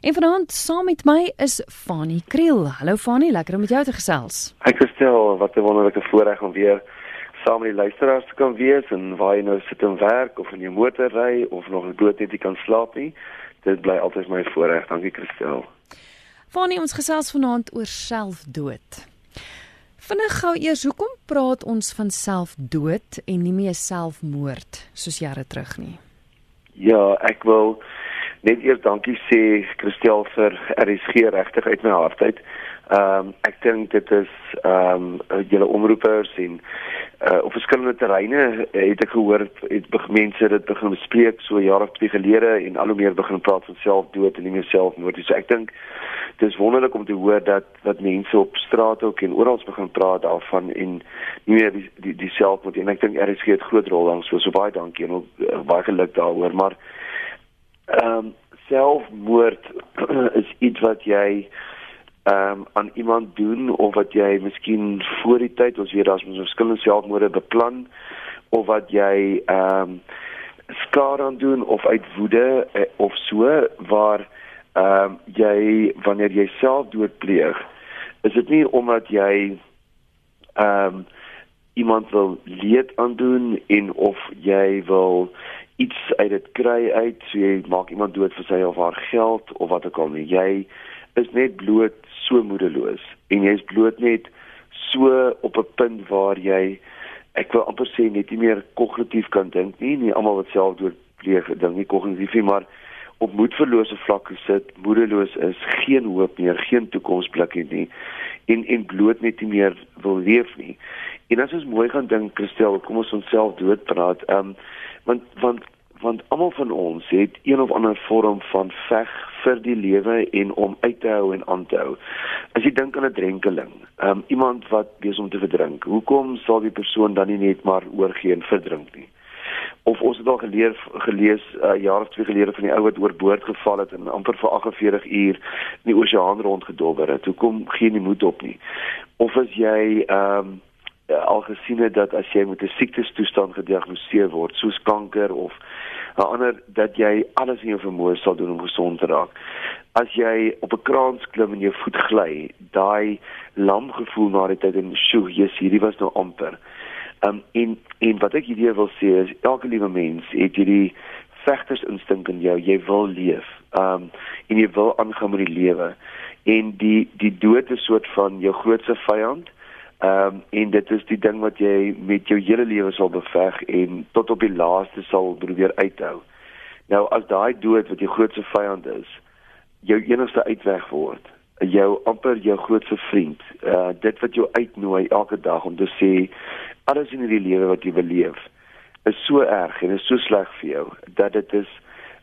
En vanaand saam met my is Fanie Kriel. Hallo Fanie, lekker om met jou te gesels. Ek gestel wat 'n wonderlike voorreg om weer saam met die luisteraars te kan wees en waar jy nou sit en werk of in jou motor ry of nog dood net nie kan slaap nie. Dit bly altyd my voorreg. Dankie Christel. Fanie, ons gesels vanaand oor selfdood. Vinnig gou eers, hoekom praat ons van selfdood en nie meer selfmoord soos jare terug nie? Ja, ek wil net eers dankie sê Christel vir RSG regtig uit my hart uit. Ehm um, ek dink dit is ehm um, julle omroepers en uh, op verskillende terreine het ek gehoor het mense dit begin bespreek so jare of twee gelede en al hoe meer begin praat van selfdood en nie meer selfmoord nie. So ek dink dis wonderlik om te hoor dat dat mense op straat ook en oral begin praat daarvan en nie meer die die, die selfmoord en ek dink RSG het groot rol dan so so baie dankie en ook uh, baie geluk daaroor maar ehm um, selfmoord is iets wat jy ehm um, aan iemand doen of wat jy miskien voor die tyd ons weet daar's mos verskillende selfmoorde beplan of wat jy ehm um, skade aan doen of uit woede eh, of so waar ehm um, jy wanneer jy self doodpleeg is dit nie omdat jy ehm um, iemand wil leed aandoen en of jy wil iets uit dit kry uit, so jy maak iemand dood vir sy of haar geld of wat ook al. Jy is net bloot so moedeloos en jy's bloot net so op 'n punt waar jy ek wil amper sê net nie meer kognitief kan dink nie, nie almal wat self doodpleeg dink nie kognitief nie, maar op moedverlose vlakke sit, moedeloos is, geen hoop meer, geen toekomsblik het nie en en bloot net nie meer wil leef nie. En as ons mooi gaan dink, Christel, kom ons onsself doodpraat. Ehm um, want want want almal van ons het een of ander vorm van veg vir die lewe en om uit te hou en aan te hou. As jy dink aan 'n drenkeling, um, iemand wat besig om te verdrink, hoekom sal die persoon dan nie net maar oorgee en verdrink nie? Of ons het al geleer gelees 'n uh, jaar of twee gelede van die ou wat oorboord geval het en amper vir 48 uur in die oseaan rondgedobber het. Hoekom gee jy nie moed op nie? Of as jy ehm um, al gesien het dat as jy met 'n siektestoestand gediagnoseer word soos kanker of 'n ander dat jy alles in jou vermoë sal doen om gesond te raak. As jy op 'n kraans klim en jou voet gly, daai lam gevoel na die tyd en sjoe, jy's hierdie was nou amper. Um en en wat ek hierdie wil sê is elke liewe mens het hierdie vegtersinstink in jou. Jy wil leef. Um en jy wil aangaan met die lewe. En die die dood is soort van jou grootste vyand. Ehm um, en dit is die ding wat jy met jou hele lewe sal beveg en tot op die laaste sal probeer uithou. Nou as daai dood wat jou grootste vyand is, jou enigste uitweg word, jou amper jou grootste vriend, uh dit wat jou uitnooi elke dag om te sê alles in hierdie lewe wat jy beleef is so erg en is so sleg vir jou dat dit is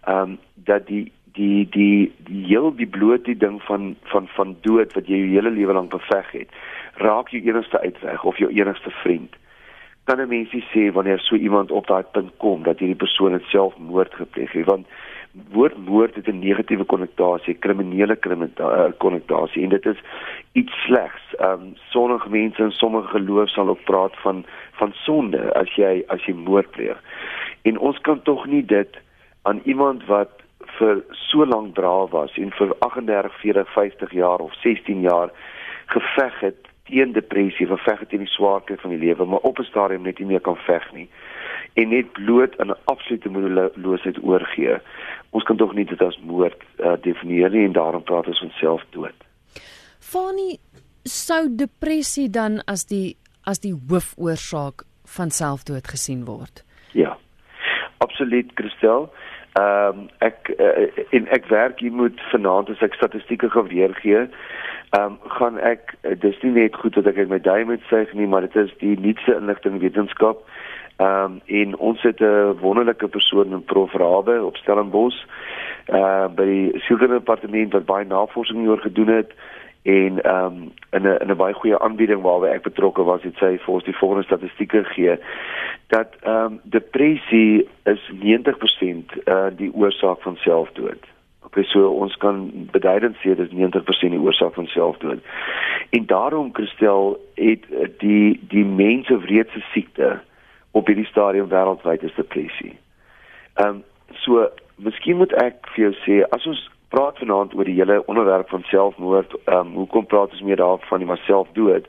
ehm um, dat die die die die heel die bloot die ding van van van dood wat jy jou hele lewe lank beveg het raak jou enigste uitweg of jou enigste vriend. Kan 'n mensie sê wanneer so iemand op daai punt kom dat hierdie persoon het selfmoord gepleeg het want woord moord het 'n negatiewe konnotasie, kriminele konnotasie en dit is iets slegs. Ehm um, sommige mense in sommige geloof sal ook praat van van sonde as jy as jy moord pleeg. En ons kan tog nie dit aan iemand wat vir so lank braaf was en vir 38, 40, 50 jaar of 16 jaar geveg het teen depressie, geveg teen die swaarkry van die lewe, maar op 'n stadium net nie meer kan veg nie en net bloot in 'n absolute moedeloosheid oorgee. Ons kan tog nie dit as moord uh, definieer nie en daarom praat ons van selfdood. Fanie sou depressie dan as die as die hoofoorsaak van selfdood gesien word. Ja. Absoluut, Christel. Ehm um, ek uh, en ek werk hier moet vanaand as ek statistieke gaan weergee ehm um, gaan ek eh, dis nie net goed dat ek my duim met sê nie, maar dit is die nuutste inligting wetenskap. Ehm um, en ons het 'n wonderlike persoon in Prof Rabbe op Stellenbosch uh by die sielkundedepartement wat baie navorsing hieroor gedoen het en ehm um, in 'n in 'n baie goeie aanbieding waarby ek betrokke was het sy vir ons die volgende statistieke gegee dat ehm um, depressie is 90% uh die oorsaak van selfdood. Okay, so ons kan beduidend sê dit is 90% die oorsaak van selfdood. En daarom Christel het die die mense wreedste siekte op hierdie stadium wêreldwyd is depressie. Ehm um, so miskien moet ek vir jou sê as ons praat vanaand oor die hele onderwerp van selfmoord. Ehm um, hoekom praat ons meer daarvan maar selfdood?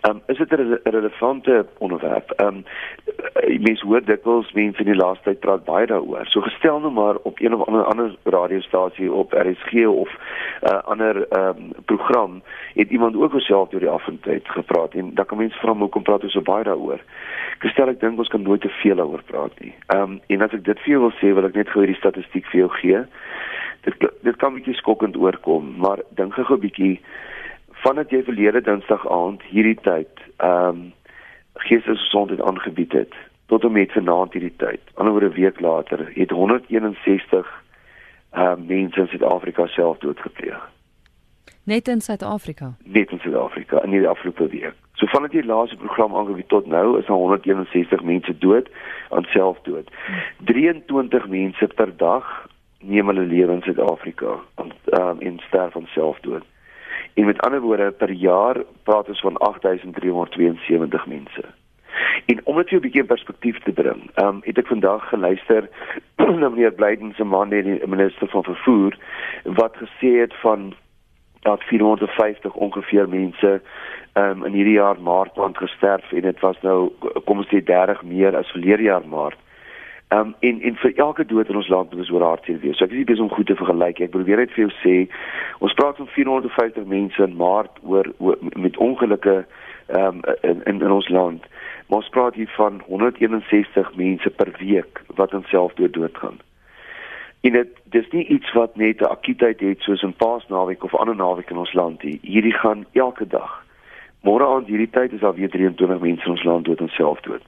Ehm um, is dit 'n relevante onderwerp? Ehm um, mense hoor dikwels mense in die laaste tyd praat baie daaroor. So gestel nou maar op een of ander ander radiostasie op RSG of 'n uh, ander ehm um, program het iemand ook oor selfdood die afentyd gepraat en dan kan mense vra hoekom praat ons so baie daaroor? Gestel ek dink ons kan nooit te veel daaroor praat nie. Ehm um, en as ek dit vir jou wil sê, wil ek net gou hierdie statistiek vir jou gee dit dit kan bietjie skokkend oorkom, maar dink gou 'n bietjie vandat jy verlede Dinsdag aand hierdie tyd ehm um, geestesgesondheid aangebied het tot en met vanaand hierdie tyd. Anderswoorde 'n week later het 161 ehm uh, mense in Suid-Afrika selfdood gepleeg. Net in Suid-Afrika. Net in Suid-Afrika in die afgelope week. So vandat die laaste program aangebied tot nou is daar 161 mense dood aan selfdood. 23 mense per dag neem hulle lewe in Suid-Afrika om um, en sterf van selfdood. En met ander woorde per jaar praat ons van 8372 mense. En om dit 'n bietjie perspektief te bring, ehm um, het ek vandag geluister na meneer Blyden se man die minister van vervoer wat gesê het van dat 450 ongeveer mense ehm um, in hierdie jaar maart maand gesterf en dit was nou kom ons sê 30 meer as verlede jaar maart. Ehm um, en en vir elke dood in ons land moet ons oor hartseer wees. So ek is nie besig om goed te vergelyk. Ek probeer net vir jou sê, ons praat van 450 mense in Maart oor, oor met ongelukke ehm um, in, in in ons land. Maar ons praat hier van 161 mense per week wat aan selfdood doodgaan. En dit dis nie iets wat net 'n akuutheid het soos 'n Paasnaweek of ander naweek in ons land nie. Hierdie gaan elke dag. Môre aand hierdie tyd is daar weer 23 mense in ons land dood aan selfdood.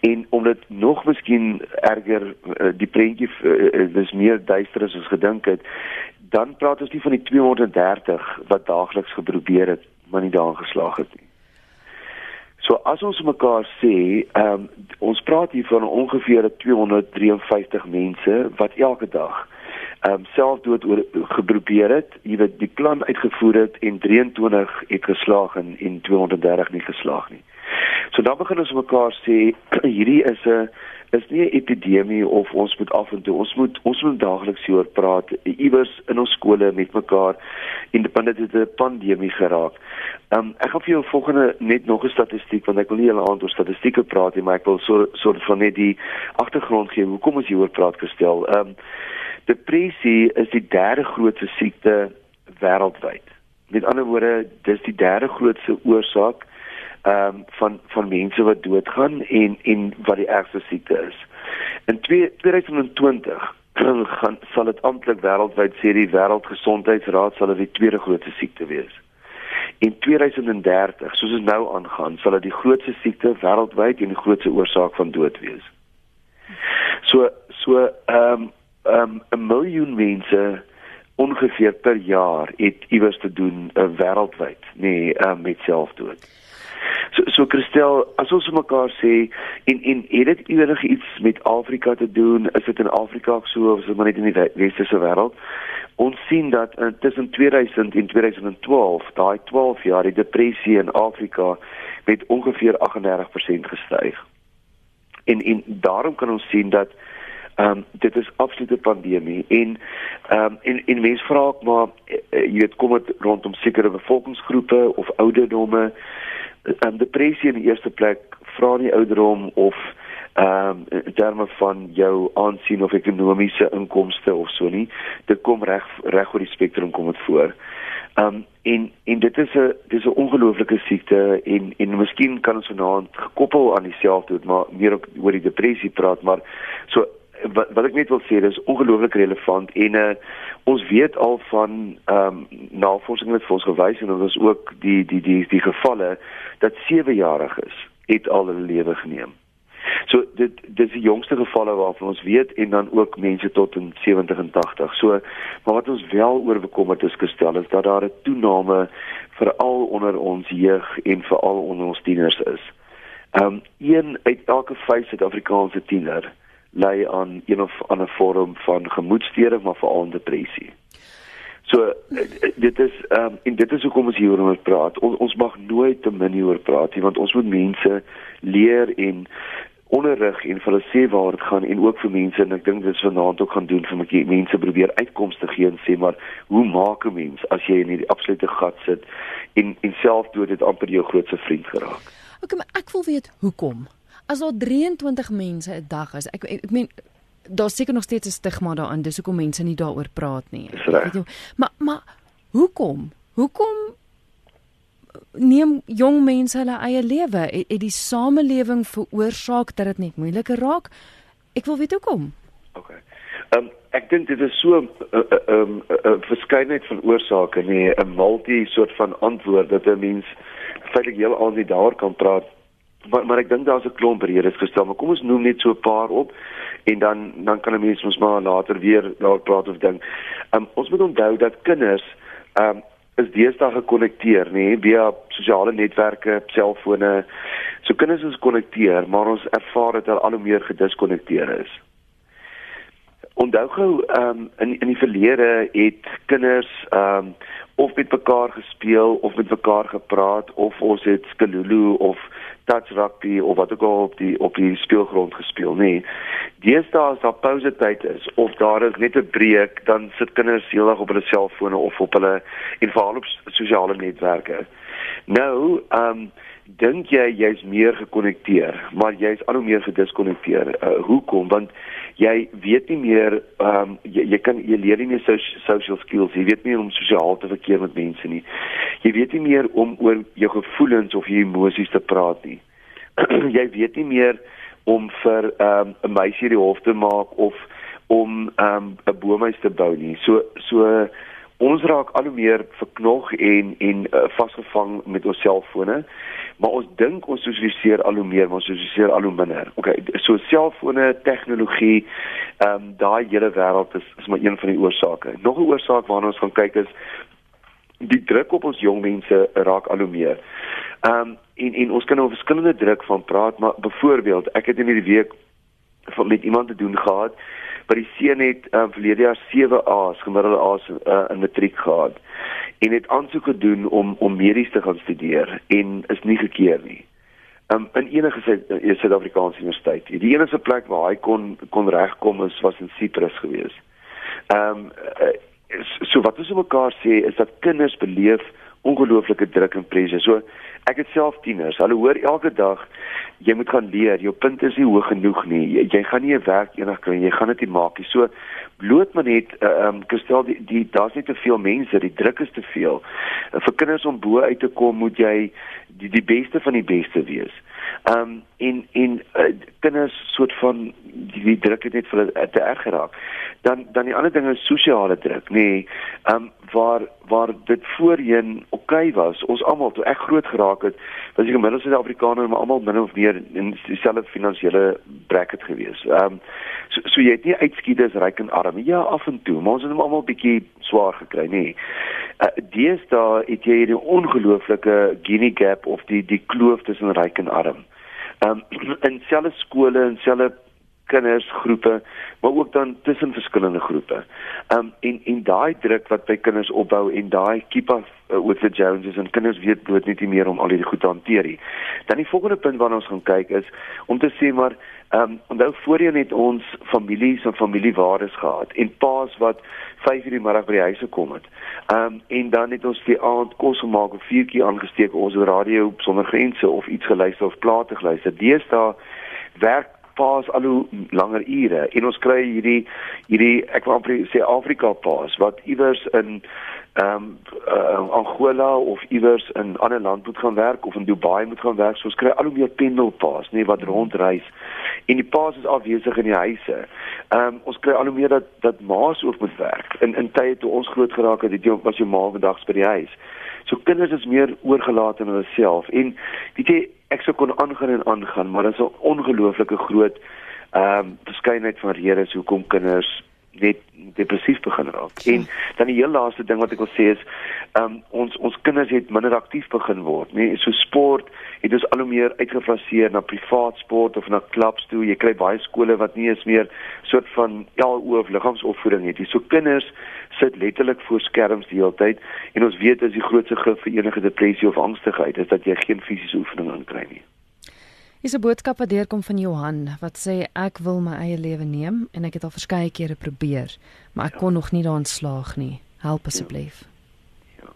En om dit nog miskien erger eh, die prentjie uh, is meer duister as ons gedink het, dan praat ons nie van die 230 wat daagliks geprobeer het, maar nie daan geslaag het nie. So as ons mekaar sê, ehm um, ons praat hier van ongeveer 253 mense wat elke dag ehm um, selfdood oor geprobeer het, jy weet die plan uitgevoer het en 23 het geslaag en en 230 nie geslaag nie. So dan begin ons mekaar sê hierdie is 'n is nie 'n epidemie of ons moet af en toe ons moet ons moet daagliks hieroor praat iewers in ons skole met mekaar independent het 'n pandemie geraak. Um, ek gaan vir jou volgende net nog 'n statistiek want ek wil nie hele aand oor statistieke praat nie maar ek wil so so van net die agtergrond gee hoekom ons hieroor praat gestel. Ehm um, depressie is die derde grootste siekte wêreldwyd. Met ander woorde, dis die derde grootste oorsaak ehm um, van van mense wat doodgaan en en wat die ergste siekte is. In 2020 gaan sal dit amptelik wêreldwyd sê die wêreldgesondheidsraad sal dit die tweede grootste siekte wees. In 2030, soos dit nou aangaan, sal dit die grootste siekte wêreldwyd en die grootste oorsaak van dood wees. So so ehm um, ehm um, 'n miljoen mense ongeveer per jaar het iewers te doen uh, wêreldwyd, nee, uh, met selfdood. So so Christel, as ons mekaar sê en en het dit enige iets met Afrika te doen? Is dit in Afrika so of is dit maar net in die westerse wêreld? Ons sien dat uh, tussen 2000 en 2012, daai 12 jaar, die depressie in Afrika met ongeveer 38% gestyg. En en daarom kan ons sien dat ehm um, dit is absolute pandemie en ehm um, en en mense vra ook maar uh, jy weet kom dit rondom sekere bevolkingsgroepe of ouderdomme um, depressie in die eerste plek vra nie ouderdom of ehm um, in terme van jou aansien of ekonomiese inkomste of so nie dit kom reg reg oor die spektrum kom dit voor. Ehm um, en en dit is 'n dis 'n ongelooflike siekte en en miskien kan ons vanaand gekoppel aan dieselfde maar meer op oor die depressie praat maar so wat wat ek net wil sê dis ongelooflik relevant en uh, ons weet al van ehm um, navorsing wat vir ons gewys en ons ook die die die die gevalle dat 7-jariges het al hulle lewe geneem. So dit dis die jongste gevalle waarvan ons weet en dan ook mense tot in 70 en 80. So maar wat ons wel oor bekommerd is gestel is dat daar 'n toename veral onder ons jeug en veral onder ons tieners is. Ehm um, een uit elke 5 Suid-Afrikaanse tiener lei aan een of ander vorm van gemoedstoornis maar veral depressie. So dit is ehm um, en dit is hoekom ons hieroor praat. On, ons mag nooit te min hieroor praat nie want ons moet mense leer en onderrig en vir hulle sê waar dit gaan en ook vir mense en ek dink dit is vanaand ook gaan doen vir my mense probeer uitkomste gee en sê maar hoe maak 'n mens as jy in hierdie absolute gat sit en en selfdood het amper jou grootste vriend geraak. Okay, maar ek wil weet hoekom. As daar 23 mense 'n dag is, ek ek, ek meen daar's seker nog steeds 'n stigma daarin, dis hoekom mense nie daaroor praat nie. Weet jy, maar maar hoekom? Hoekom neem jong mense hulle eie lewe? Het, het die samelewing veroorsaak dat dit net moeiliker raak? Ek wil weet hoekom. Okay. Ehm um, ek dink dit is so 'n uh, uh, um, uh, verskeidenheid van oorsake nee, 'n multi soort van antwoord dat 'n mens feitelik heel aan die daar kan praat. Maar maar ek dink daar's 'n klomp redes gestel, maar kom ons noem net so 'n paar op en dan dan kan 'n mens mos maar later weer daar praat of ding. Ehm um, ons moet onthou dat kinders ehm um, is deesdae gekonnekteer, nê, nee, via sosiale netwerke, selfone. So kinders is gekonnekteer, maar ons ervaar dat hulle al hoe meer gediskonnekteer is. Onthou gou ehm um, in in die verlede het kinders ehm um, of met mekaar gespeel of met mekaar gepraat of ons het skalulu of touch rugby of wat ook al op die op die speelgrond gespeel nê. Deesdae as daar pouse tyd is of daar is net 'n breek, dan sit kinders heeldag op hulle selfone of op hulle en veral op sosiale netwerke. Nou, ehm um, dink jy jy's meer gekonnekteer, maar jy's al hoe meer gediskonnekteer. Uh, hoekom? Want jy weet nie meer ehm um, jy, jy kan jy leer nie meer social skills. Jy weet nie hoe om sosiaal te verkeer met mense nie. Jy weet nie meer om oor jou gevoelens of jou emosies te praat nie. jy weet nie meer om vir ehm um, 'n meisie die hof te maak of om ehm um, 'n boomhuis te bou nie. So so ons raak al hoe meer verknog en en uh, vasgevang met ons selfone maar ons dink ons sosialiseer al hoe meer maar ons sosialiseer al hoe minder. Okay so selfone tegnologie ehm um, daai hele wêreld is is maar een van die oorsake. Nog 'n oorsaak waarna ons gaan kyk is die druk op ons jong mense raak al hoe meer. Ehm um, en en ons kan oor verskillende druk van praat maar byvoorbeeld ek het in hierdie week met iemand te doen gehad by die seun het uh, verlede jaar 7 A's gemiddelde A's uh, in matriek gehad en het aansoek gedoen om om medies te gaan studeer en is nie gekeer nie. Um, in enige Suid-Afrikaanse universiteit. Die enigste plek waar hy kon kon regkom is was in Cyprus geweest. Ehm um, so wat ons mekaar sê is dat kinders beleef ongelooflike druk en pressure. So ek het self tieners. Hulle hoor elke dag jy moet gaan leer. Jou punt is nie hoog genoeg nie. Jy, jy gaan nie 'n werk eendag kry nie. Jy gaan dit nie maak nie. So bloot maar net eh, ehm uh, um, gestel die, die daar's net te veel mense. Die druk is te veel. Uh, vir kinders om bo uit te kom, moet jy die die beste van die beste wees. Ehm um, en en uh, kinders soort van die, die druk het net vir hulle te erg geraak. Dan dan die ander ding is sosiale druk, nê. Nee, ehm um, waar waar dit voorheen oké okay was. Ons almal toe ek groot geraak het, was ek gemiddeld Suid-Afrikaner, maar almal min of meer in dieselfde finansiële bracket gewees. Ehm um, so, so jy het nie uitskieters ryk en arm. Ja, af en toe, maar ons het hom almal bietjie swaar gekry, nê. Uh, Deesdae het jy hierdie ongelooflike Gini gap of die die kloof tussen ryk en arm. Ehm um, in selfe skole en selfe kindersgroepe, maar ook dan tussen verskillende groepe. Um en en daai druk wat by kinders opbou en daai keep up with the Joneses en kinders weet bloot net nie meer om al hierdie goed te hanteer nie. Dan die volgende punt waarna ons gaan kyk is om te sê maar um onthou voorheen het ons families en familiewaardes gehad en paas wat 5:00 in die middag by die huis gekom het. Um en dan het ons vir aand kos gemaak of vuurtjie aangesteek ons radio sonder grense of iets geluister of plate geluister. Deesdae werk paas al hoe langer ure en ons kry hierdie hierdie ek wil sê Afrika paas wat iewers in ehm um, uh, Angola of iewers in 'n ander land moet gaan werk of in Dubai moet gaan werk. So ons kry al hoe meer pendelpaas, nê, wat rondreis. En die paas is afwesig in die huise. Ehm um, ons kry al hoe meer dat dat ma's ook moet werk. In in tye toe ons groot geraak het, het jy was jou ma vandag by die huis. So kinders is meer oorgelaat aan hulle self en weet jy ek sou kon aangaan en aangaan, maar dit is 'n ongelooflike groot ehm um, verskeidenheid van redes hoekom kinders net depressief begin raak. Ja. En dan die heel laaste ding wat ek wil sê is ehm um, ons ons kinders het minder aktief begin word, nee, so sport het ons al hoe meer uitgefaseer na privaat sport of na klubs toe. Jy kry baie skole wat nie eens meer soort van ja, oor liggaamsopvoeding het nie. So kinders sit letterlik voor skerms die hele tyd en ons weet as die grootste gif vir enige depressie of angstigheid is dat jy geen fisiese oefening aan kry nie. Dis 'n boodskap wat deurkom van Johan wat sê ek wil my eie lewe neem en ek het al verskeie kere probeer, maar ek ja. kon nog nie daarin slaag nie. Help asseblief. Ja. ja.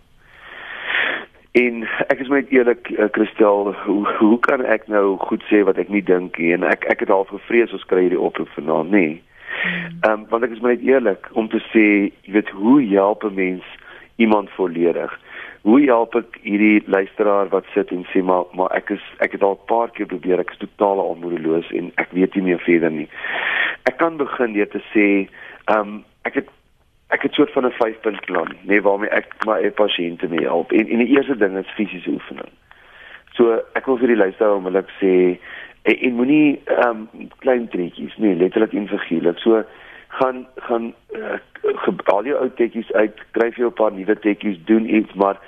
En ek is net eerlik, uh, Christel, hoe hoe kan ek nou goed sê wat ek nie dink nie en ek ek het al gevrees ons kry hierdie oproep vanaand, nê? Nee. Ehm um, want ek is net eerlik om te sê, jy weet hoe help 'n mens iemand volledig? Hoe help ek hierdie luisteraar wat sit en sê maar maar ek is ek het al 'n paar keer probeer, ek is totaal almoedeloos en ek weet nie meer verder nie. Ek kan begin deur te sê, ehm um, ek het ek het soort van 'n 5-punt plan, nee waarmee ek my pasiënte mee help. En en die eerste ding is fisiese oefening. So ek wil vir die luisteraar onmiddellik sê en, en moenie ehm um, klein trekkies nie letterlik en figuurlik. So gaan gaan uh, al jou ou tekkies uit skryf jou 'n paar nuwe tekkies doen iets maar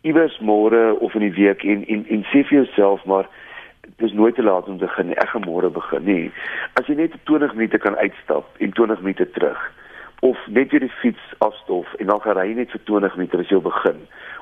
iewers môre of in die week en en en sê vir jouself maar dis nooit te laat om te begin ek gaan môre begin nie as jy net 20 minute kan uitstap en 20 minute terug of net weer die fiets afstof en dan gaan ry net vir 20 minute as jy begin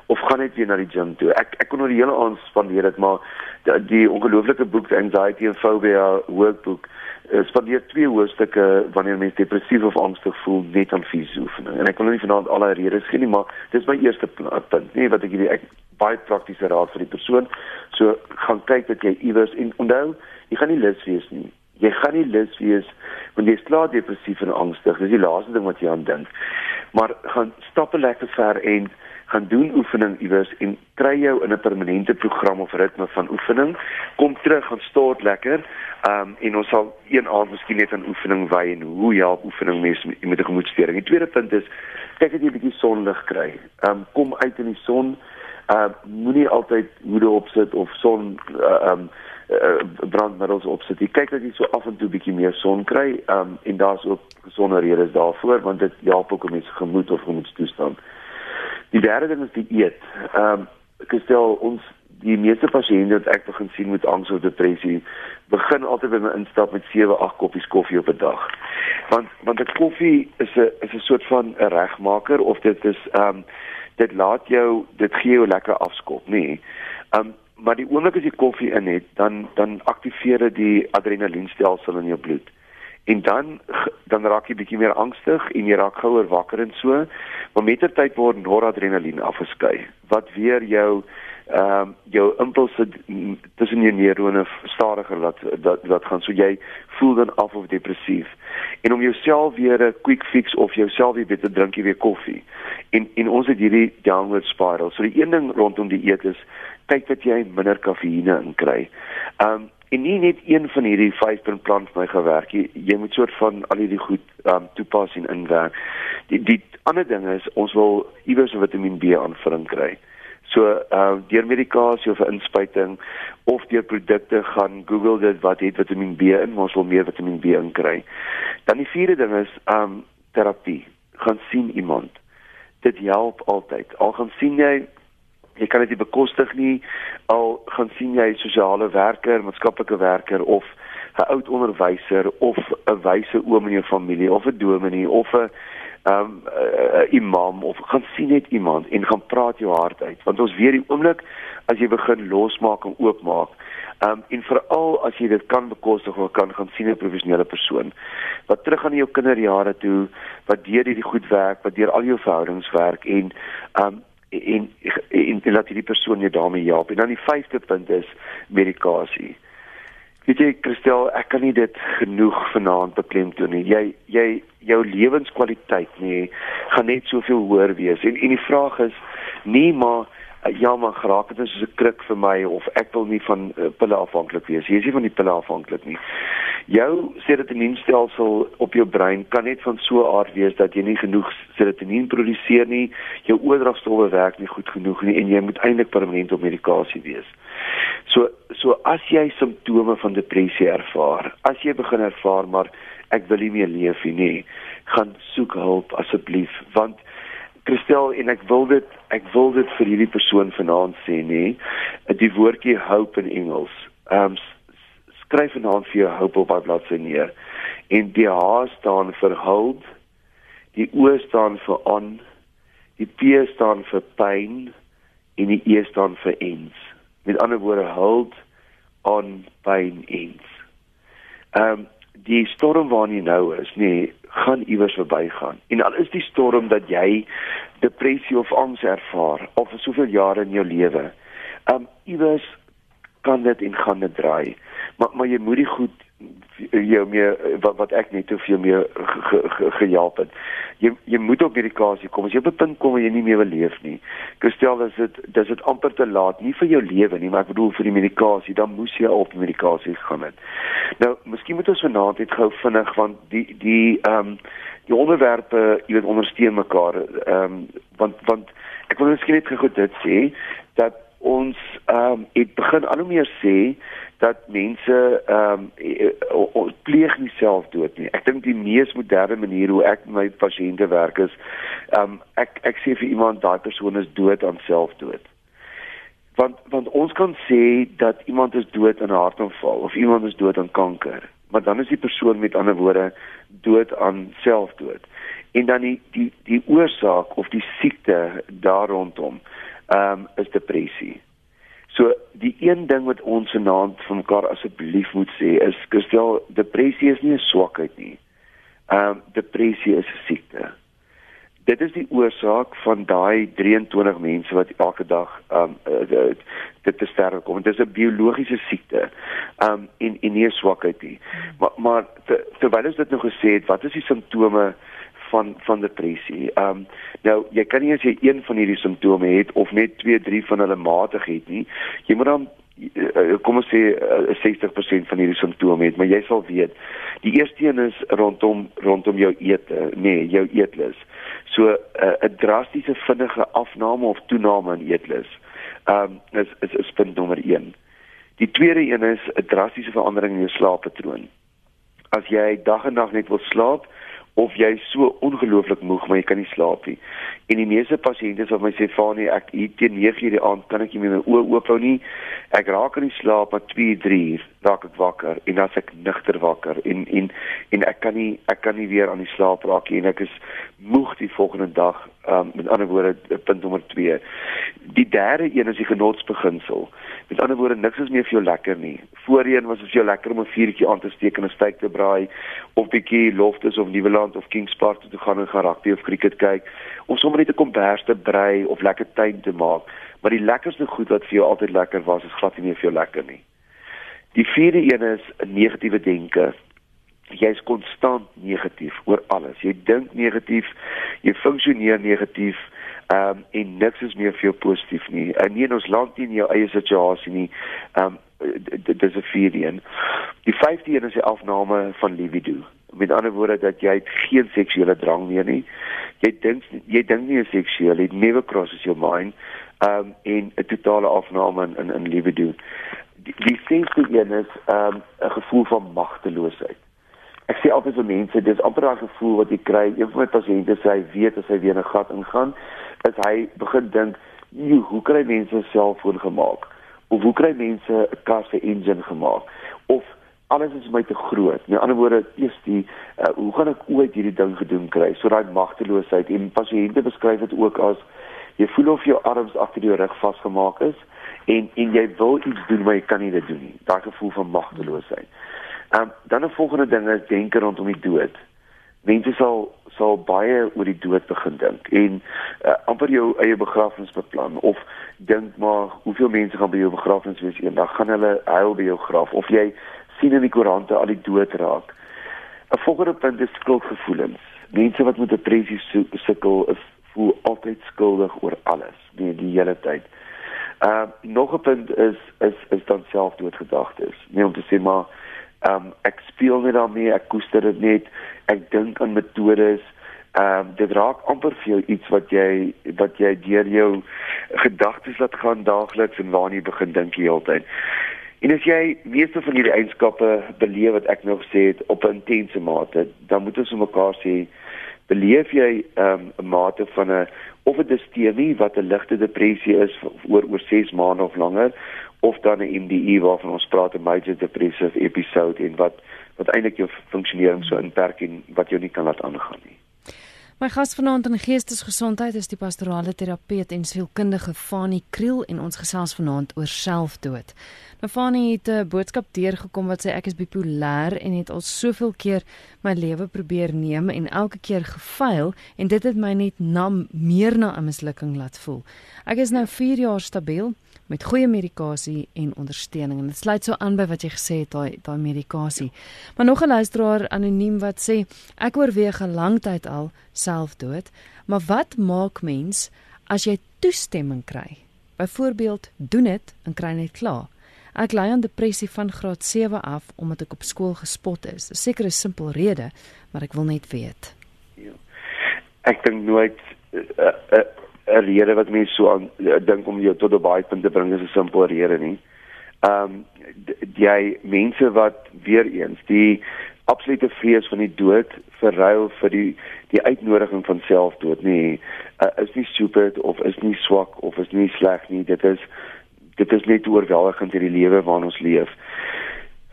of gaan net weer na die gym toe. Ek ek kon nou die hele aand spandeer dit maar die, die ongelooflike boek Anxiety and Phobia workbook uh, spandeer twee hoofstukke wanneer mens depressief of angstig voel net aan fisiese oefening. En ek wil nou nie vanaand al die redes gee nie, maar dis my eerste punt, nee wat ek hierdie ek baie praktiese raad vir die persoon. So gaan kyk dat jy iewers en onthou, jy gaan nie lus wees nie. Jy gaan nie lus wees wanneer jy slaap depressief en angstig. Dis die laaste ding wat jy aan dink. Maar gaan stap lekker ver en gaan doen oefening iewers en kry jou in 'n permanente program of ritme van oefening. Kom terug, gaan stort lekker. Ehm um, en ons sal een aand miskien net aan oefening wy en hoe help oefening mense met 'n gemoedstoring. Die tweede punt is kyk dat jy 'n bietjie sonlig kry. Ehm um, kom uit in die son. Ehm uh, moenie altyd hoede opsit of son eh, ehm uh, um, uh, brandmiddels opsit. Jy kyk dat jy so af en toe bietjie meer son kry. Ehm um, en daar's ook gesonde redes daarvoor want dit help ook om mense gemoed of gemoedstoestand. Die derde ding is die eet. Ehm um, ek stel ons die meeste pasiënte wat ek begin sien met angs of depressie begin altyd by my instap met 7, 8 koppies koffie op 'n dag. Want want 'n koffie is 'n is 'n soort van 'n regmaker of dit is ehm um, dit laat jou dit gee jou lekker afskop, nê. Nee. Ehm um, maar die oomblik as jy koffie in het, dan dan aktiveer dit die adrenalienstelsel in jou bloed en dan dan raak jy bietjie meer angstig en jy raak gouer wakker en so. Maar met ter tyd word noradrenalien afgeskei wat weer jou ehm um, jou impulse tussen jou neurone stadiger laat dat dat gaan. So jy voel dan af of depressief. En om jouself weer 'n quick fix of jouself weer beter drink jy weer koffie. En en ons het hierdie downward spiral. So die een ding rondom die eet is kyk dat jy minder kafeïne inkry. Ehm um, en nie net een van hierdie 5 punt plan vir my gewerk jy, jy moet soort van al hierdie goed um, toepas en inwerk. Die die ander ding is ons wil iewers 'n Vitamiin B aanvulling kry. So uh, deur medikasie of 'n inspuiting of deur produkte gaan Google dit wat het Vitamiin B in ons wil meer Vitamiin B inkry dan die vierde ding is um terapie. Gaan sien iemand. Dit help altyd. Al gaan sien jy jy kan dit nie bekostig nie. Al gaan sien jy sosiale werker, maatskaplike werker of 'n oud onderwyser of 'n wyse oom in jou familie of 'n dominee of 'n um, 'n imam of gaan sien net iemand en gaan praat jou hart uit. Want ons weet die oomblik as jy begin losmaak en oopmaak um, en veral as jy dit kan bekostig of kan gaan sien 'n professionele persoon wat terug aan jou kinderjare toe wat deur hierdie goed werk wat deur al jou verhoudings werk en um, en en, en laat hierdie persoon jou daarmee help. En dan die vyfde punt is medikasie. Weet jy Christel, ek kan nie dit genoeg vanaand beklemtoon nie. Jy jy jou lewenskwaliteit nê gaan net soveel hoër wees. En en die vraag is nie maar ja maar geraak dit is soos 'n kruk vir my of ek wil nie van uh, pille afhanklik wees. Jy is nie van die pille afhanklik nie. Jou serotonienstelsel op jou brein kan net van so 'n aard wees dat jy nie genoeg serotonien produseer nie. Jou oordragstowwe werk nie goed genoeg nie en jy moet eintlik permanent op medikasie wees. So so as jy simptome van depressie ervaar, as jy begin ervaar maar ek wil nie meer leef nie, gaan soek hulp asseblief want Christel en ek wil dit ek wil dit vir hierdie persoon vanaand sê nê die woordjie hope in Engels um skryf vanaand vir jou hope op daai bladsy neer en die H staan vir hold die O staan vir on die P staan vir pain en die E staan vir ends met ander woorde hold on pain ends. Ehm um, die storm waarin jy nou is, nee, gaan iewers verbygaan. En al is die storm dat jy depressie of angs ervaar al vir soveel jare in jou lewe, um, iewers kan dit en gaan dit draai. Maar maar jy moet die goed jou meer wat wat ek net te veel meer gehelp het. Jy jy moet op medikasie kom. As jy op 'n punt kom waar jy nie meer wil leef nie. Kristel, dis dit dis dit amper te laat nie vir jou lewe nie, maar ek bedoel vir die medikasie, dan moes jy op medikasie gaan het. Nou, miskien moet ons vanaand net gou vinnig want die die ehm um, die onderwerpe, jy weet ondersteun mekaar. Ehm um, want want ek wil miskien net gou dit sê dat ons ehm um, het begin al hoe meer sê dat mense ehm um, pleeg nie selfdood nie. Ek dink die mees moderne manier hoe ek met my pasiënte werk is ehm um, ek ek sê vir iemand daai persoon is dood aan selfdood. Want want ons kan sê dat iemand is dood aan 'n hartaanval of iemand is dood aan kanker, maar dan is die persoon met ander woorde dood aan selfdood. En dan die die die oorsaak of die siekte daar rondom ehm um, is depressie. So die een ding wat ons vanaand van mekaar asseblief moet sê is gestel depressie is nie 'n swakheid nie. Ehm um, depressie is 'n siekte. Dit is die oorsaak van daai 23 mense wat elke dag ehm um, dit te sterwe kom. Dit is 'n biologiese siekte. Ehm um, en en nie 'n swakheid nie. Maar maar ter, terwyl ons dit nou gesê het, wat is die simptome van van depressie. Ehm um, nou jy kan nie as jy een van hierdie simptome het of net 2, 3 van hulle matig het nie. Jy moet dan uh, kom ons sê uh, 60% van hierdie simptome het, maar jy sal weet. Die eerste een is rondom rondom jou ete, nee, jou eetlus. So eh, 'n uh, drastiese vinnige afname of toename in eetlus. Ehm um, is is is punt nommer 1. Die tweede een is 'n drastiese verandering in jou slaappatroon. As jy dag en nag net wil slaap, of jy so ongelooflik moeg maar jy kan nie slaap nie. En die meeste pasiënte vir my sê Fanie, ek hier teen 9:00 die aand kan ek nie meer my oë oop hou nie. Ek raak in die slaap maar 2, 3 uur raak ek wakker en dan ek nigter wakker en en en ek kan nie ek kan nie weer aan die slaap raak nie en ek is moeg die volgende dag. Um met ander woorde punt nommer 2. Die derde een is die genotsbeginsel. Met ander woorde niks is meer vir jou lekker nie. Voorheen was dit vir jou lekker om 'n vuurtjie aan te steek en 'n steak te braai of bietjie loftes of Nieuweland of Kings Park toe te gaan en gaan rugby of cricket kyk of sommer net 'n kombers te brei of lekker tuin te maak. Maar die lekkerste goed wat vir jou altyd lekker was, is glad nie meer vir jou lekker nie. Die vierde een is 'n negatiewe denke. Jy's konstant negatief oor alles. Jy dink negatief, jy funksioneer negatief Ehm um, en niks is meer veel positief nie. En nie in ons land nie in jou eie situasie nie. Ehm um, dit is 'n een. Die vyfde een is die afname van libido. Met ander woorde dat jy geen seksuele drang meer nie. Jy dink jy dink nie seksueel, it never crosses your mind. Ehm um, en 'n totale afname in in, in libido. Die, die sesde een is ehm um, 'n gevoel van magteloosheid ek sê altyd vir mense dis amper daai gevoel wat jy kry. Een van my pasiënte sê hy weet as hy weer 'n gat ingaan is hy begin dink hoe kry mense 'n selfoon gemaak? Of hoe kry mense 'n kar se engine gemaak? Of alles is my te groot met ander woorde eers die uh, hoe gaan ek ooit hierdie ding gedoen kry? So daai magteloosheid en pasiënte beskryf dit ook as jy voel of jou arms agter jou rug vasgemaak is en en jy wil iets doen maar jy kan nie dit doen nie. Daai gevoel van magteloosheid Ehm um, dan 'n volgende ding is denke rondom die dood. Mense sal sal baie oor die dood begin dink en uh, amper jou eie begrafnis beplan of dink maar hoeveel mense gaan by jou begrafnis wees eendag gaan hulle huil by jou graf of jy sien in die koerante al die dood raak. 'n Volgende punt is skuldgevoelens. Mense wat met depressie sukkel is voel altyd skuldig oor alles die die hele tyd. Ehm uh, nog 'n punt is is is dan selfdoodgedagtes. Nie om te sê maar um, ek speel net daarmee, ek koester dit net. Ek dink aan metodes. Ehm um, dit raak amper vir jou iets wat jy wat jy deur jou gedagtes laat gaan daagliks en waarna jy begin dink die hele tyd. En as jy meeste van hierdie eienskappe beleef wat ek nog sê het op 'n intense mate, dan moet ons mekaar sê beleef jy ehm, 'n um, mate van 'n of 'n distemie wat 'n ligte depressie is oor oor 6 maande of langer of dan 'n MDE waarvan ons praat 'n major depressive episode en wat wat eintlik jou funksionering so inperk en wat jou nie kan laat aangaan nie. My gas vanaand in geestesgesondheid is die pastorale terapeut en sielkundige Fanie Kriel en ons gesels vanaand oor selfdood. Nou Fanie het 'n boodskap deurgekom wat sê ek is bipolêr en het al soveel keer my lewe probeer neem en elke keer gefaal en dit het my net na meer na 'n mislukking laat voel. Ek is nou 4 jaar stabiel met goeie medikasie en ondersteuning en dit sluit so aan by wat jy gesê het daai daai medikasie. Maar nog 'n luisteraar anoniem wat sê ek oorweeg 'n lang tyd al selfdood, maar wat maak mens as jy toestemming kry? Byvoorbeeld, doen dit en kry net klaar. Ek ly aan depressie van graad 7 af omdat ek op skool gespot is. 'n Sekere simpel rede, maar ek wil net weet. Ja. Ek dink nooit 'n uh, uh, 'n rede wat mense so aan uh, dink om jou tot 'n baie punt te bring is 'n simpel rede nie. Ehm um, jy mense wat weer eens die absolute vrees van die dood verruil vir die die uitnodiging van selfdood nie uh, is nie stupid of is nie swak of is nie sleg nie dit is dit is net oorweldigend in die lewe waarin ons leef.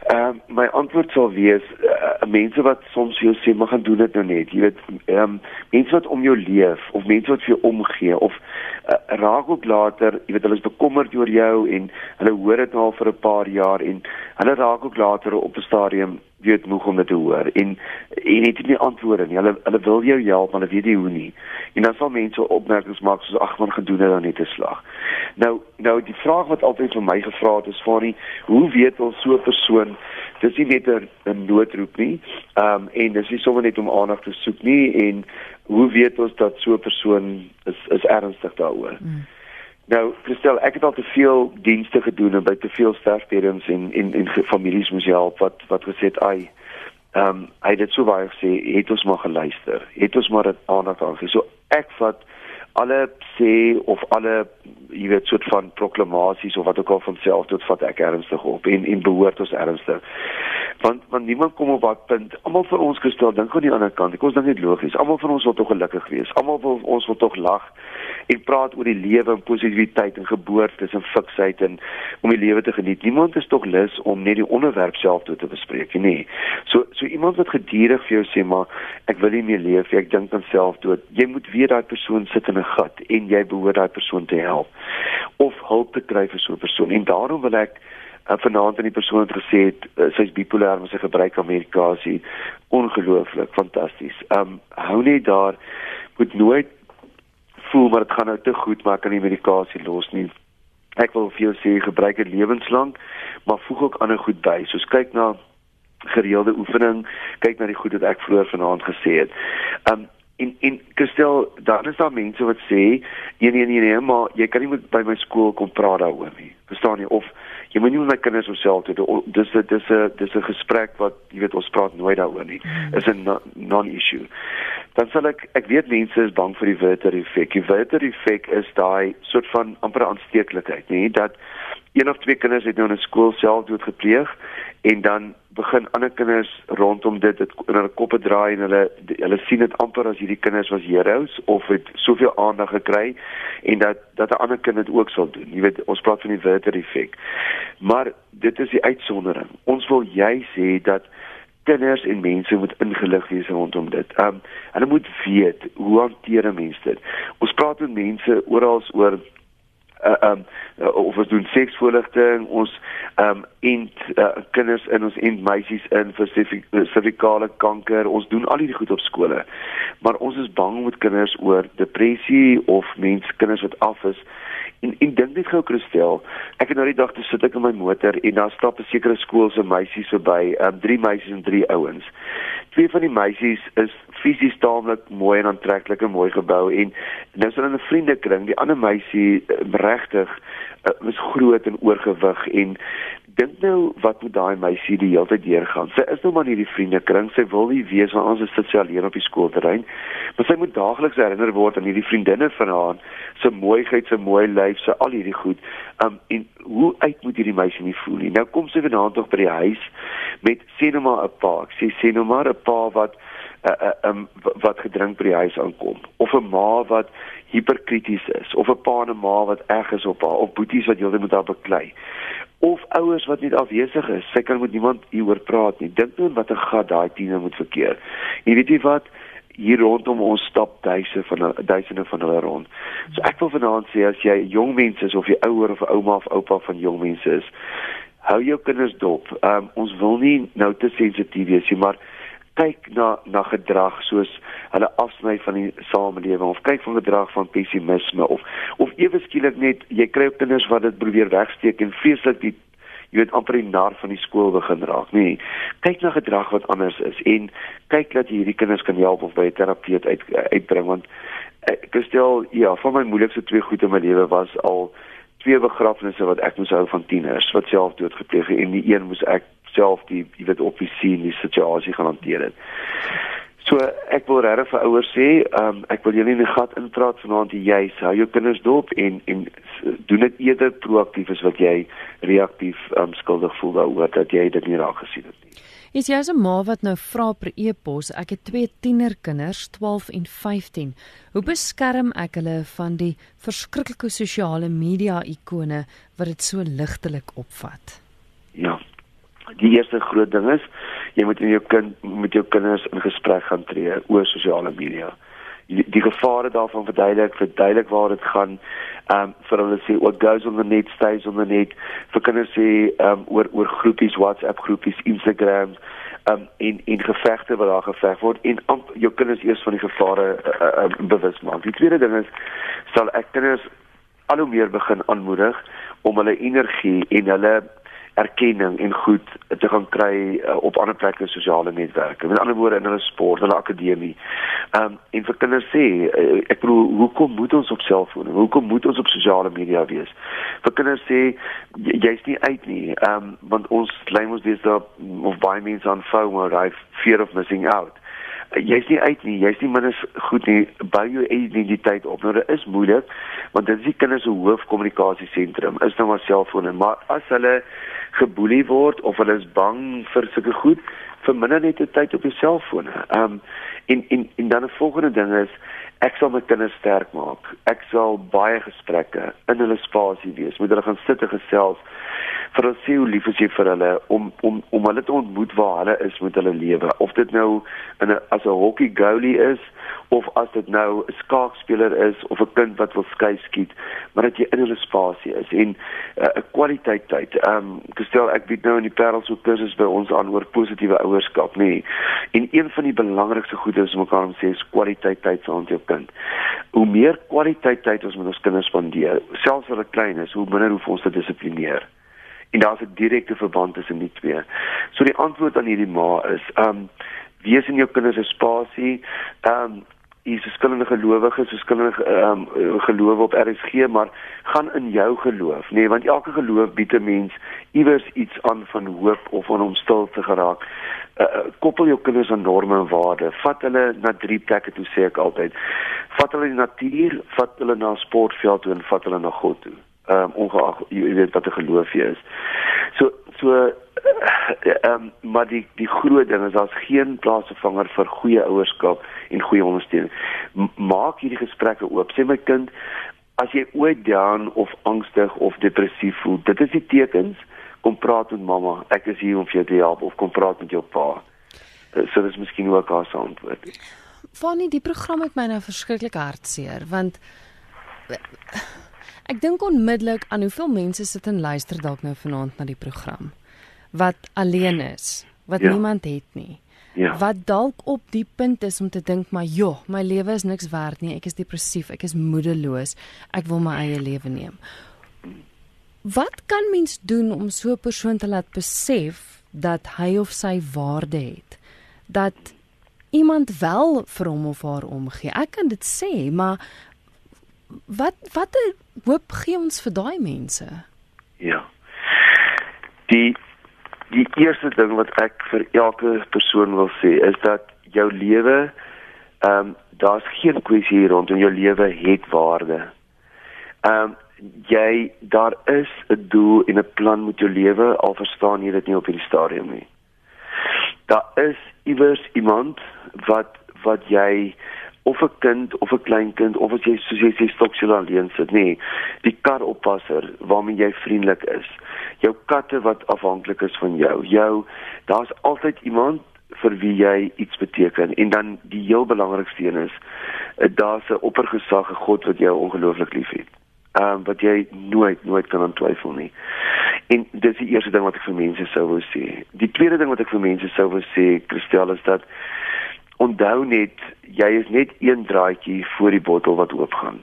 Ehm uh, my antwoord sal wees uh, mense wat soms jou sê mag gaan doen dit nou net. Jy weet ehm um, mense wat om jou leef of mense wat vir jou omgee of uh, raak ook later, jy weet hulle is bekommerd oor jou en hulle hoor dit nou al vir 'n paar jaar en hulle raak ook later op 'n stadium weet moeg om dit te hoor en en het nie antwoorde nie. Hulle hulle wil jou help, maar hulle weet nie hoe nie. En dan sal mense opmerkings maak soos ag man gedoen het dan net 'n slag. Nou nou die vraag wat altyd vir my gevra het is die hoe weet ons so 'n persoon dis nie net 'n noodroep nie. Ehm um, en dis nie sommer net om aandag te soek nie en hoe weet ons dat so 'n persoon is is ernstig daaroor? Mm. Nou, Christel, ek het al te veel dienste gedoen en by te veel sterfbeddens en en en families moes help wat wat gesê het, "Ai, ehm um, hy het dit so baie gesê, het ons maar geluister. Het ons maar dit aandag aangegee." So ek vat alle sê of alle jy weet soort van proklamasies of wat ook al van self tot vat ek ernstig op en en behoort ons ernstig want want niemand kom op wat punt almal vir ons gestel dink aan die ander kant ek ons dink dit logies almal van ons wil tog gelukkig wees almal wil ons wil tog lag en praat oor die lewe en positiwiteit en geboortes en fiksheid en om die lewe te geniet. Niemand is tog lus om net die onderwerp self toe te bespreek nie. So so iemand wat gedurig vir jou sê maar ek wil nie meer leef ek dink aan selfdood. Jy moet weet daai persoon sit in 'n gat en jy behoort daai persoon te help of hulp te kry vir so 'n persoon. En daarom wil ek uh, vanaand aan die persoon het gesê het uh, sy's bipolêr met sy gebruik van medikasie ongelooflik fantasties. Um, hou net daar moet nooit voel maar dit gaan nou te goed maar kan die medikasie los nie. Ek wil vir jou sê gebruik dit lewenslank, maar voeg ook ander goed by. Soos kyk na gereelde oefening, kyk na die goed wat ek vroeër vanaand gesê het. Um in in Kristel, daar is daar mense wat sê, nee nee nee nee, maar jy kan nie met by my skool kom praat daaroor nie. Verstaan jy? Of jy moet nie met my kinders homself toe dis dis 'n dis 'n gesprek wat jy weet ons praat nooit daaroor nie. Hmm. is 'n non-issue. Dan sal ek ek weet mense is bang vir die Werther effek. Die Werther effek is daai soort van amper aansteeklikheid nê dat een of twee kinders het nou in 'n skool selfdood gepleeg en dan begin ander kinders rondom dit dit in hulle koppe draai en hulle hulle sien dit amper as hierdie kinders was heroes of het soveel aandag gekry en dat dat 'n ander kind dit ook sal doen. Jy weet, ons praat van die Werther effek. Maar dit is die uitsondering. Ons wil jy sê dat kinders en mense moet ingelig wees rondom dit. Um hulle moet weet hoe hanteer mense dit. Ons praat met mense oral oor uh, um uh, of ons doen seksvoorligting ons um int uh, kinders in ons int meisies in vir servikale kanker. Ons doen al hierdie goed op skole. Maar ons is bang met kinders oor depressie of mense kinders wat af is. En en dink net gou Christel ek het nou die dag te sit ek in my motor en daar stap 'n sekere skool se meisies verby um drie meisies en drie ouens twee van die meisies is fisies taamlik mooi en aantreklik en mooi gebou en nou is hulle in 'n vriendekring. Die ander meisie uh, regtig uh, is groot en oorgewig en dink nou wat moet daai meisie die hele tyd deurgaan. Sy is nou maar in hierdie vriendekring. Sy wil nie weet waar ons sit sy alleen op die skoolterrein. Maar sy moet daagliks herinner word aan hierdie vriendinne van haar se mooiheid se mooi lyf se al hierdie goed. Um, en hoe uit moet hierdie meisie nie voel nie. Nou kom sy vanaand tog by die huis met sê nou maar 'n pa. Ek sê sê nou maar 'n pa wat uh, um, wat gedrink by die huis aankom of 'n ma wat hiperkrities is of 'n pa en 'n ma wat erg is op haar of boeties wat heeltyd met haar beklei of ouers wat net afwesig is sy kan met niemand hieroor praat nie dink nou wat 'n gat daai tiener moet verkeer jy weet jy wat hier rondom ons stap duisende van duisende van hulle rond. So ek wil vanaand sê as jy jong mense is of jy ouer of ouma of oupa van jong mense is, hou jou kinders dop. Um, ons wil nie nou te sensitief wees nie, maar kyk na na gedrag soos hulle afsny van die samelewing of kyk van gedrag van pessimisme of of ewe skielik net jy kry op kinders wat dit probeer wegsteek en vreeslik die jy weet amper die nar van die skool begin raak nee kyk na gedrag wat anders is en kyk dat jy hierdie kinders kan help of by 'n terapeut uit uitbring want ek stel ja van my moeilikste twee goed in my lewe was al twee begrafnisse wat ek moes hou van tieners wat selfdood gepleeg het en die een moes ek self die jy weet op die sien die situasie gaan hanteer het. So ek wil regtig vir ouers sê, um, ek wil julle in die gat inpraat vanaand jy hou jou kinders dop en en doen dit eerder proaktief as wat jy reaktief um, skuldig voel daaroor dat jy dit nie raak gesien het nie. Is jy as 'n ma wat nou vra per e-pos, ek het twee tienerkinders, 12 en 15. Hoe beskerm ek hulle van die verskriklike sosiale media ikone wat dit so ligtelik opvat? Die eerste groot ding is jy moet in jou kind met jou kinders in gesprek gaan tree oor sosiale media. Die, die gevare daarvan verduidelik, verduidelik waar dit gaan. Ehm um, vir hulle sê what goes on the net stays on the net. Vir kinders sê ehm um, oor oor groepies, WhatsApp groepies, Instagram um, en en gevegte wat daar geveg word en um, jou kinders eers van die gevare uh, uh, bewus maak. Die tweede ding is sal ek kinders al hoe meer begin aanmoedig om hulle energie en hulle erkenning en goed te gaan kry uh, op ander plekke sosiale netwerke. Met ander woorde in hulle sport, hulle akademie. Ehm um, en vir kinders sê uh, ek bedoel hoekom moet ons op selfone? Hoekom moet ons op sosiale media wees? Vir kinders sê jy's nie uit nie. Ehm um, want ons lei ons dis daar of baie mense aan FOMO, right? Fear of missing out jy's nie uit nie, jy's nie minder goed nie, bou jou identiteit op. Nou dit is moeilik want dit is die kinders se hoofkommunikasiesentrum, is nou maar selfone, maar as hulle geboelie word of hulle is bang vir sulke goed, verminder net die tyd op jou selfone. Ehm um, en en en dan 'n volgende ding is ek sal my kinders sterk maak. Ek sal baie gesprekke in hulle spasie wees. Moet hulle gaan sit en gesels vir hulle sê hoe lief is jy vir hulle om om om hulle te ontmoet waar hulle is met hulle lewe of dit nou in 'n as 'n hockey goalie is of as dit nou 'n skaakspeler is of 'n kind wat wil skei skiet maar dat jy in hulle spasie is en uh, 'n uh, kwaliteit tyd. Ehm um, gestel ek bied nou in die Parels so kursus by ons aan oor positiewe ouerskap nê. Nee. En een van die belangrikste goede is om mekaar om sê is kwaliteit tyd saam met jou kind. Hoe meer kwaliteit tyd ons met ons kinders spandeer, selfs as hulle klein is, hoe minder hoef ons te dissiplineer en daar's 'n direkte verband tussen die twee. So die antwoord aan hierdie ma is um wees in jou kinders se spasie. Um is verskillende gelowiges, verskillende um gelowe op RSG, maar gaan in jou geloof, nê, nee, want elke geloof bied 'n mens iewers iets aan van hoop of van om stil te geraak. Uh, koppel jou kinders aan norme en waardes. Vat hulle na drie plekke toe sê ek altyd. Vat hulle in die natuur, vat hulle na 'n sportveld toe en vat hulle na God toe ehm um, ongeag jy weet wat 'n geloof jy is. So so ehm um, maar die die groot ding is daar's geen plaasvervanger vir goeie ouerskap en goeie ondersteuning. M maak hierdie gesprekke oop. Sê my kind, as jy ooit down of angstig of depressief voel, dit is die tekens kom praat met mamma. Ek is hier om vir jou te help of kom praat met jou pa. Eh, so dis miskien ook haar se antwoord. Fanny, die program het my nou verskriklik hartseer want Ek dink onmiddellik aan hoeveel mense sit en luister dalk nou vanaand na die program wat alleen is, wat ja. niemand het nie. Ja. Wat dalk op die punt is om te dink maar joh, my lewe is niks werd nie. Ek is depressief, ek is moedeloos. Ek wil my eie lewe neem. Wat kan mens doen om so 'n persoon te laat besef dat hy of sy waarde het? Dat iemand wel vir hom of haar omgee. Ek kan dit sê, maar wat watter hoop gee ons vir daai mense? Ja. Die die eerste ding wat ek vir elke persoon wil sê is dat jou lewe ehm um, daar's geen kwessie hier rondom jou lewe het waarde. Ehm um, jy daar is 'n doel en 'n plan met jou lewe al verstaan jy dit nie op hierdie stadium nie. Daar is iewers iemand wat wat jy of 'n kind of 'n kleinkind of as jy soos jy sê stoksel alleen sit nê nee, die karoppasser waarmee jy vriendelik is jou katte wat afhanklik is van jou jou daar's altyd iemand vir wie jy iets beteken en dan die heel belangrikste een is eh, daar's 'n oppergesag, 'n God wat jou ongelooflik liefhet. Ehm um, wat jy nooit nooit kan ontwyfel nie. En dis die eerste ding wat ek vir mense sou wou sê. Die tweede ding wat ek vir mense sou wou sê, Christel, is dat onthou net jy is net een draadjie voor die bottel wat oopgaan.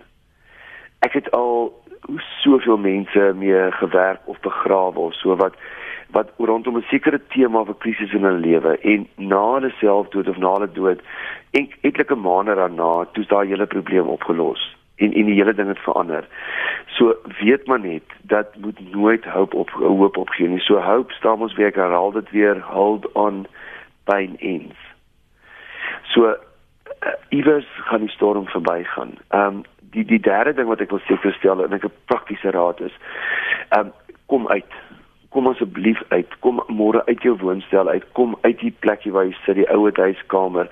Ek het al soveel mense mee gewerk of begrawe of so wat wat rondom 'n sekere tema 'n krisis in hulle lewe en na hulle selfdood of na hulle dood en etlike maande daarna toets daai hele probleem opgelos en en die hele ding het verander. So weet maar net dat moet nooit hoop op hoop opgee nie. So hoop staan ons weer herhaal dit weer hold on pain ends. So uh, iewers gaan die storm verbygaan. Ehm um, die die derde ding wat ek wil sê verstel en ek 'n praktiese raad is, ehm um, kom uit kom asseblief uit. Kom môre uit jou woonstel uit. Kom uit die plekkie waar jy sit, die ouer huiskamer.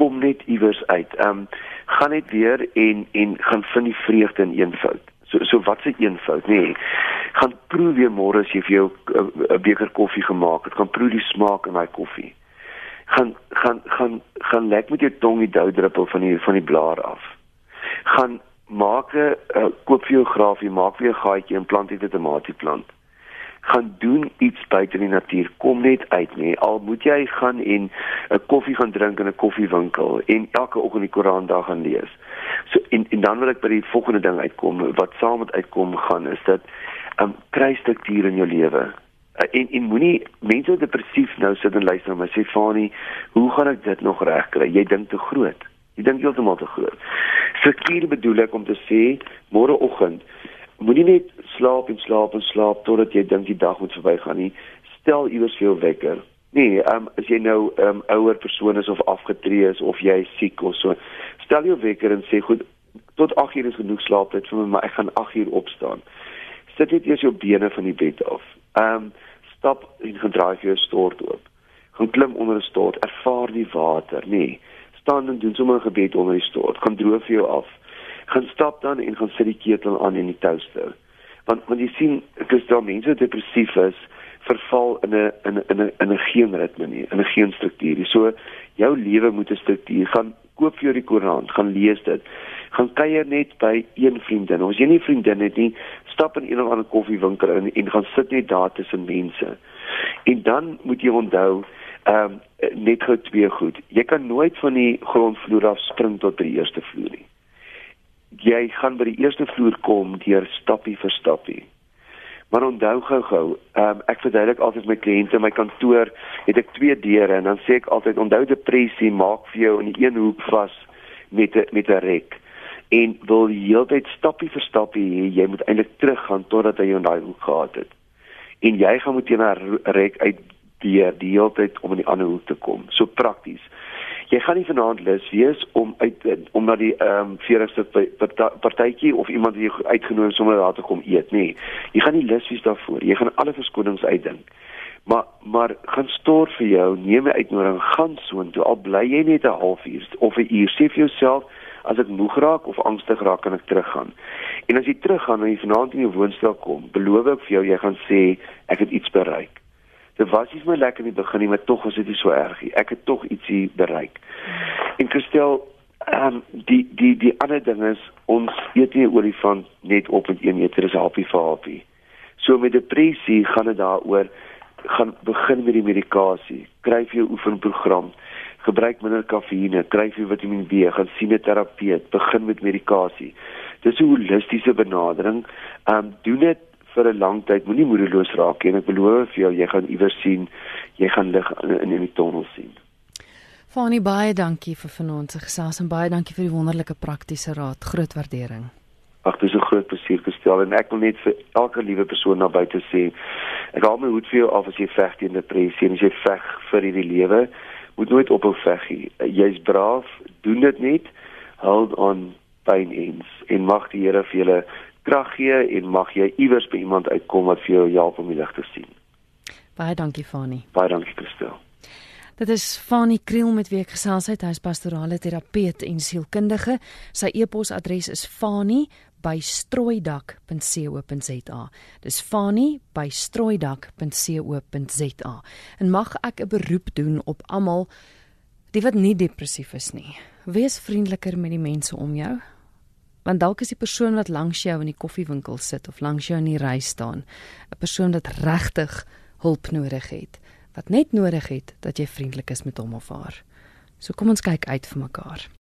Kom net iewers uit. Ehm um, gaan net weer en en gaan vind die vreugde in eenvoud. So so wat se eenvoud, nê? Nee, gaan proe weer môre as jy vir jou eh, 'n beker koffie gemaak het. Gaan proe die smaak in daai koffie. Gaan gaan gaan gaan lek met jou tong die doudruppel van die van die blaar af. Gaan maak 'n uh, koop vir jou grafie, maak weer 'n gaatjie en plant dit 'n tomatieplant gaan doen iets buite die natuur. Kom net uit, nê. Al moet jy gaan en 'n koffie gaan drink in 'n koffiewinkel en elke oggend die Koran daar gaan lees. So en en dan wil ek by die volgende ding uitkom wat saam met uitkom gaan is dat um kry struktuur in jou lewe. Uh, en en moenie mense depressief nou sit en luister en my sê Fani, hoe gaan ek dit nog regkry? Jy dink te groot. Jy dink heeltemal te groot. Struktuur bedoel ek om te sê môreoggend moenie net slaap en slaap en slaap totdat jy dink die dag moet verbygaan nie. Stel iewers vir jou wekker. Nee, ehm um, as jy nou 'n um, ouer persoon is of afgetree is of jy siek of so, stel jou wekker en sê goed, tot 8 uur is genoeg slaaptyd vir my, maar ek gaan 8 uur opstaan. Sit net eers jou bene van die bed af. Ehm um, stap en gaan draai vir jou stort oop. Gaan klim onder 'n stort, ervaar die water, nee. Staan en doen sommer 'n gebed onder die stort. Gaan droog vir jou af gaan stap dan en gaan sit die ketel aan in die toaster. Want want jy sien, ek is daar mense depressief is, verval in 'n in 'n in 'n in 'n geen ritme nie, in 'n geen struktuur. So jou lewe moet 'n struktuur. Gaan koop vir jou die koerant, gaan lees dit. Gaan kuier net by een vriendin. As jy nie vriendin het nie, stap in een of ander koffiewinkel in en gaan sit net daar tussen mense. En dan moet jy onthou ehm um, net gou twee goed. Jy kan nooit van die grondvloer af spring tot by die eerste vloer nie jy gaan by die eerste vloer kom deur stappie vir stappie. Maar onthou gou-gou, um, ek verduidelik altyd my kliënte in my kantoor, het ek twee deure en dan sê ek altyd onthou depressie maak vir jou in die een hoek vas met 'n met 'n rek en wil heeltyd stappie vir stappie hê, jy moet eintlik teruggaan totdat jy in daai hoek gehad het. En jy gaan moet jy na rek uit deur die hele tyd om in die ander hoek te kom. So prakties jy gaan nie vanaand lus wees om uit om na die ehm um, 40ste partytjie of iemand wie uitgenooi sommer daar te kom eet nie. Jy gaan nie lus wees daarvoor. Jy gaan alle verskonings uitdink. Maar maar gaan stoor vir jou, neem 'n uitnodiging, gaan soontoe al bly jy net 'n halfuur of 'n uur. Sê vir jouself as ek moeg raak of angstig raak kan ek teruggaan. En as jy teruggaan en jy vanaand in jou woonstel kom, beloof ek vir jou jy gaan sê ek het iets bereik dit was nie my lekker in die begin nie, maar tog was dit nie so erg nie. Ek het tog ietsie bereik. En Christel, ehm um, die die die ander ding is ons eet nie olifant net op met een eter, dis happie vir happie. So met depressie gaan dit daaroor gaan begin met die medikasie. Kry jou oefenprogram. Gebruik minder kafeïne, kry vir Vitamiin B, gaan sien 'n terapeut, begin met medikasie. Dis 'n holistiese benadering. Ehm um, doen dit vir 'n lang tyd moenie moedeloos raak nie en ek beloof vir jou jy gaan iewers sien jy gaan lig in, in die tonnel sien. Fanie baie dankie vir vanaand se gesels en baie dankie vir die wonderlike praktiese raad. Groot waardering. Ag, dis 'n groot plesier gestel en ek wil net vir elke liewe persoon na buite sê ek haal my hoed vir jou af as jy veg teen depressie en as jy veg vir hierdie lewe, moet nooit ophou veg nie. Jy's braaf, doen dit net. Hold on pain ends en mag die Here vir julle krag gee en mag jy iewers by iemand uitkom wat vir jou help om die lig te sien. Baie dankie Fani. Baie dankie Christel. Dit is Fani Kriel met wie ek gesels het. Hy is pastorale terapeut en sielkundige. Sy e-posadres is fani by strooidak.co.za. Dis Fani by strooidak.co.za. En mag ek 'n beroep doen op almal die wat nie depressief is nie. Wees vriendeliker met die mense om jou. Want dalk is die persoon wat langs jou in die koffiewinkel sit of langs jou in die ry staan, 'n persoon wat regtig hulp nodig het, wat net nodig het dat jy vriendelik is met hom of haar. So kom ons kyk uit vir mekaar.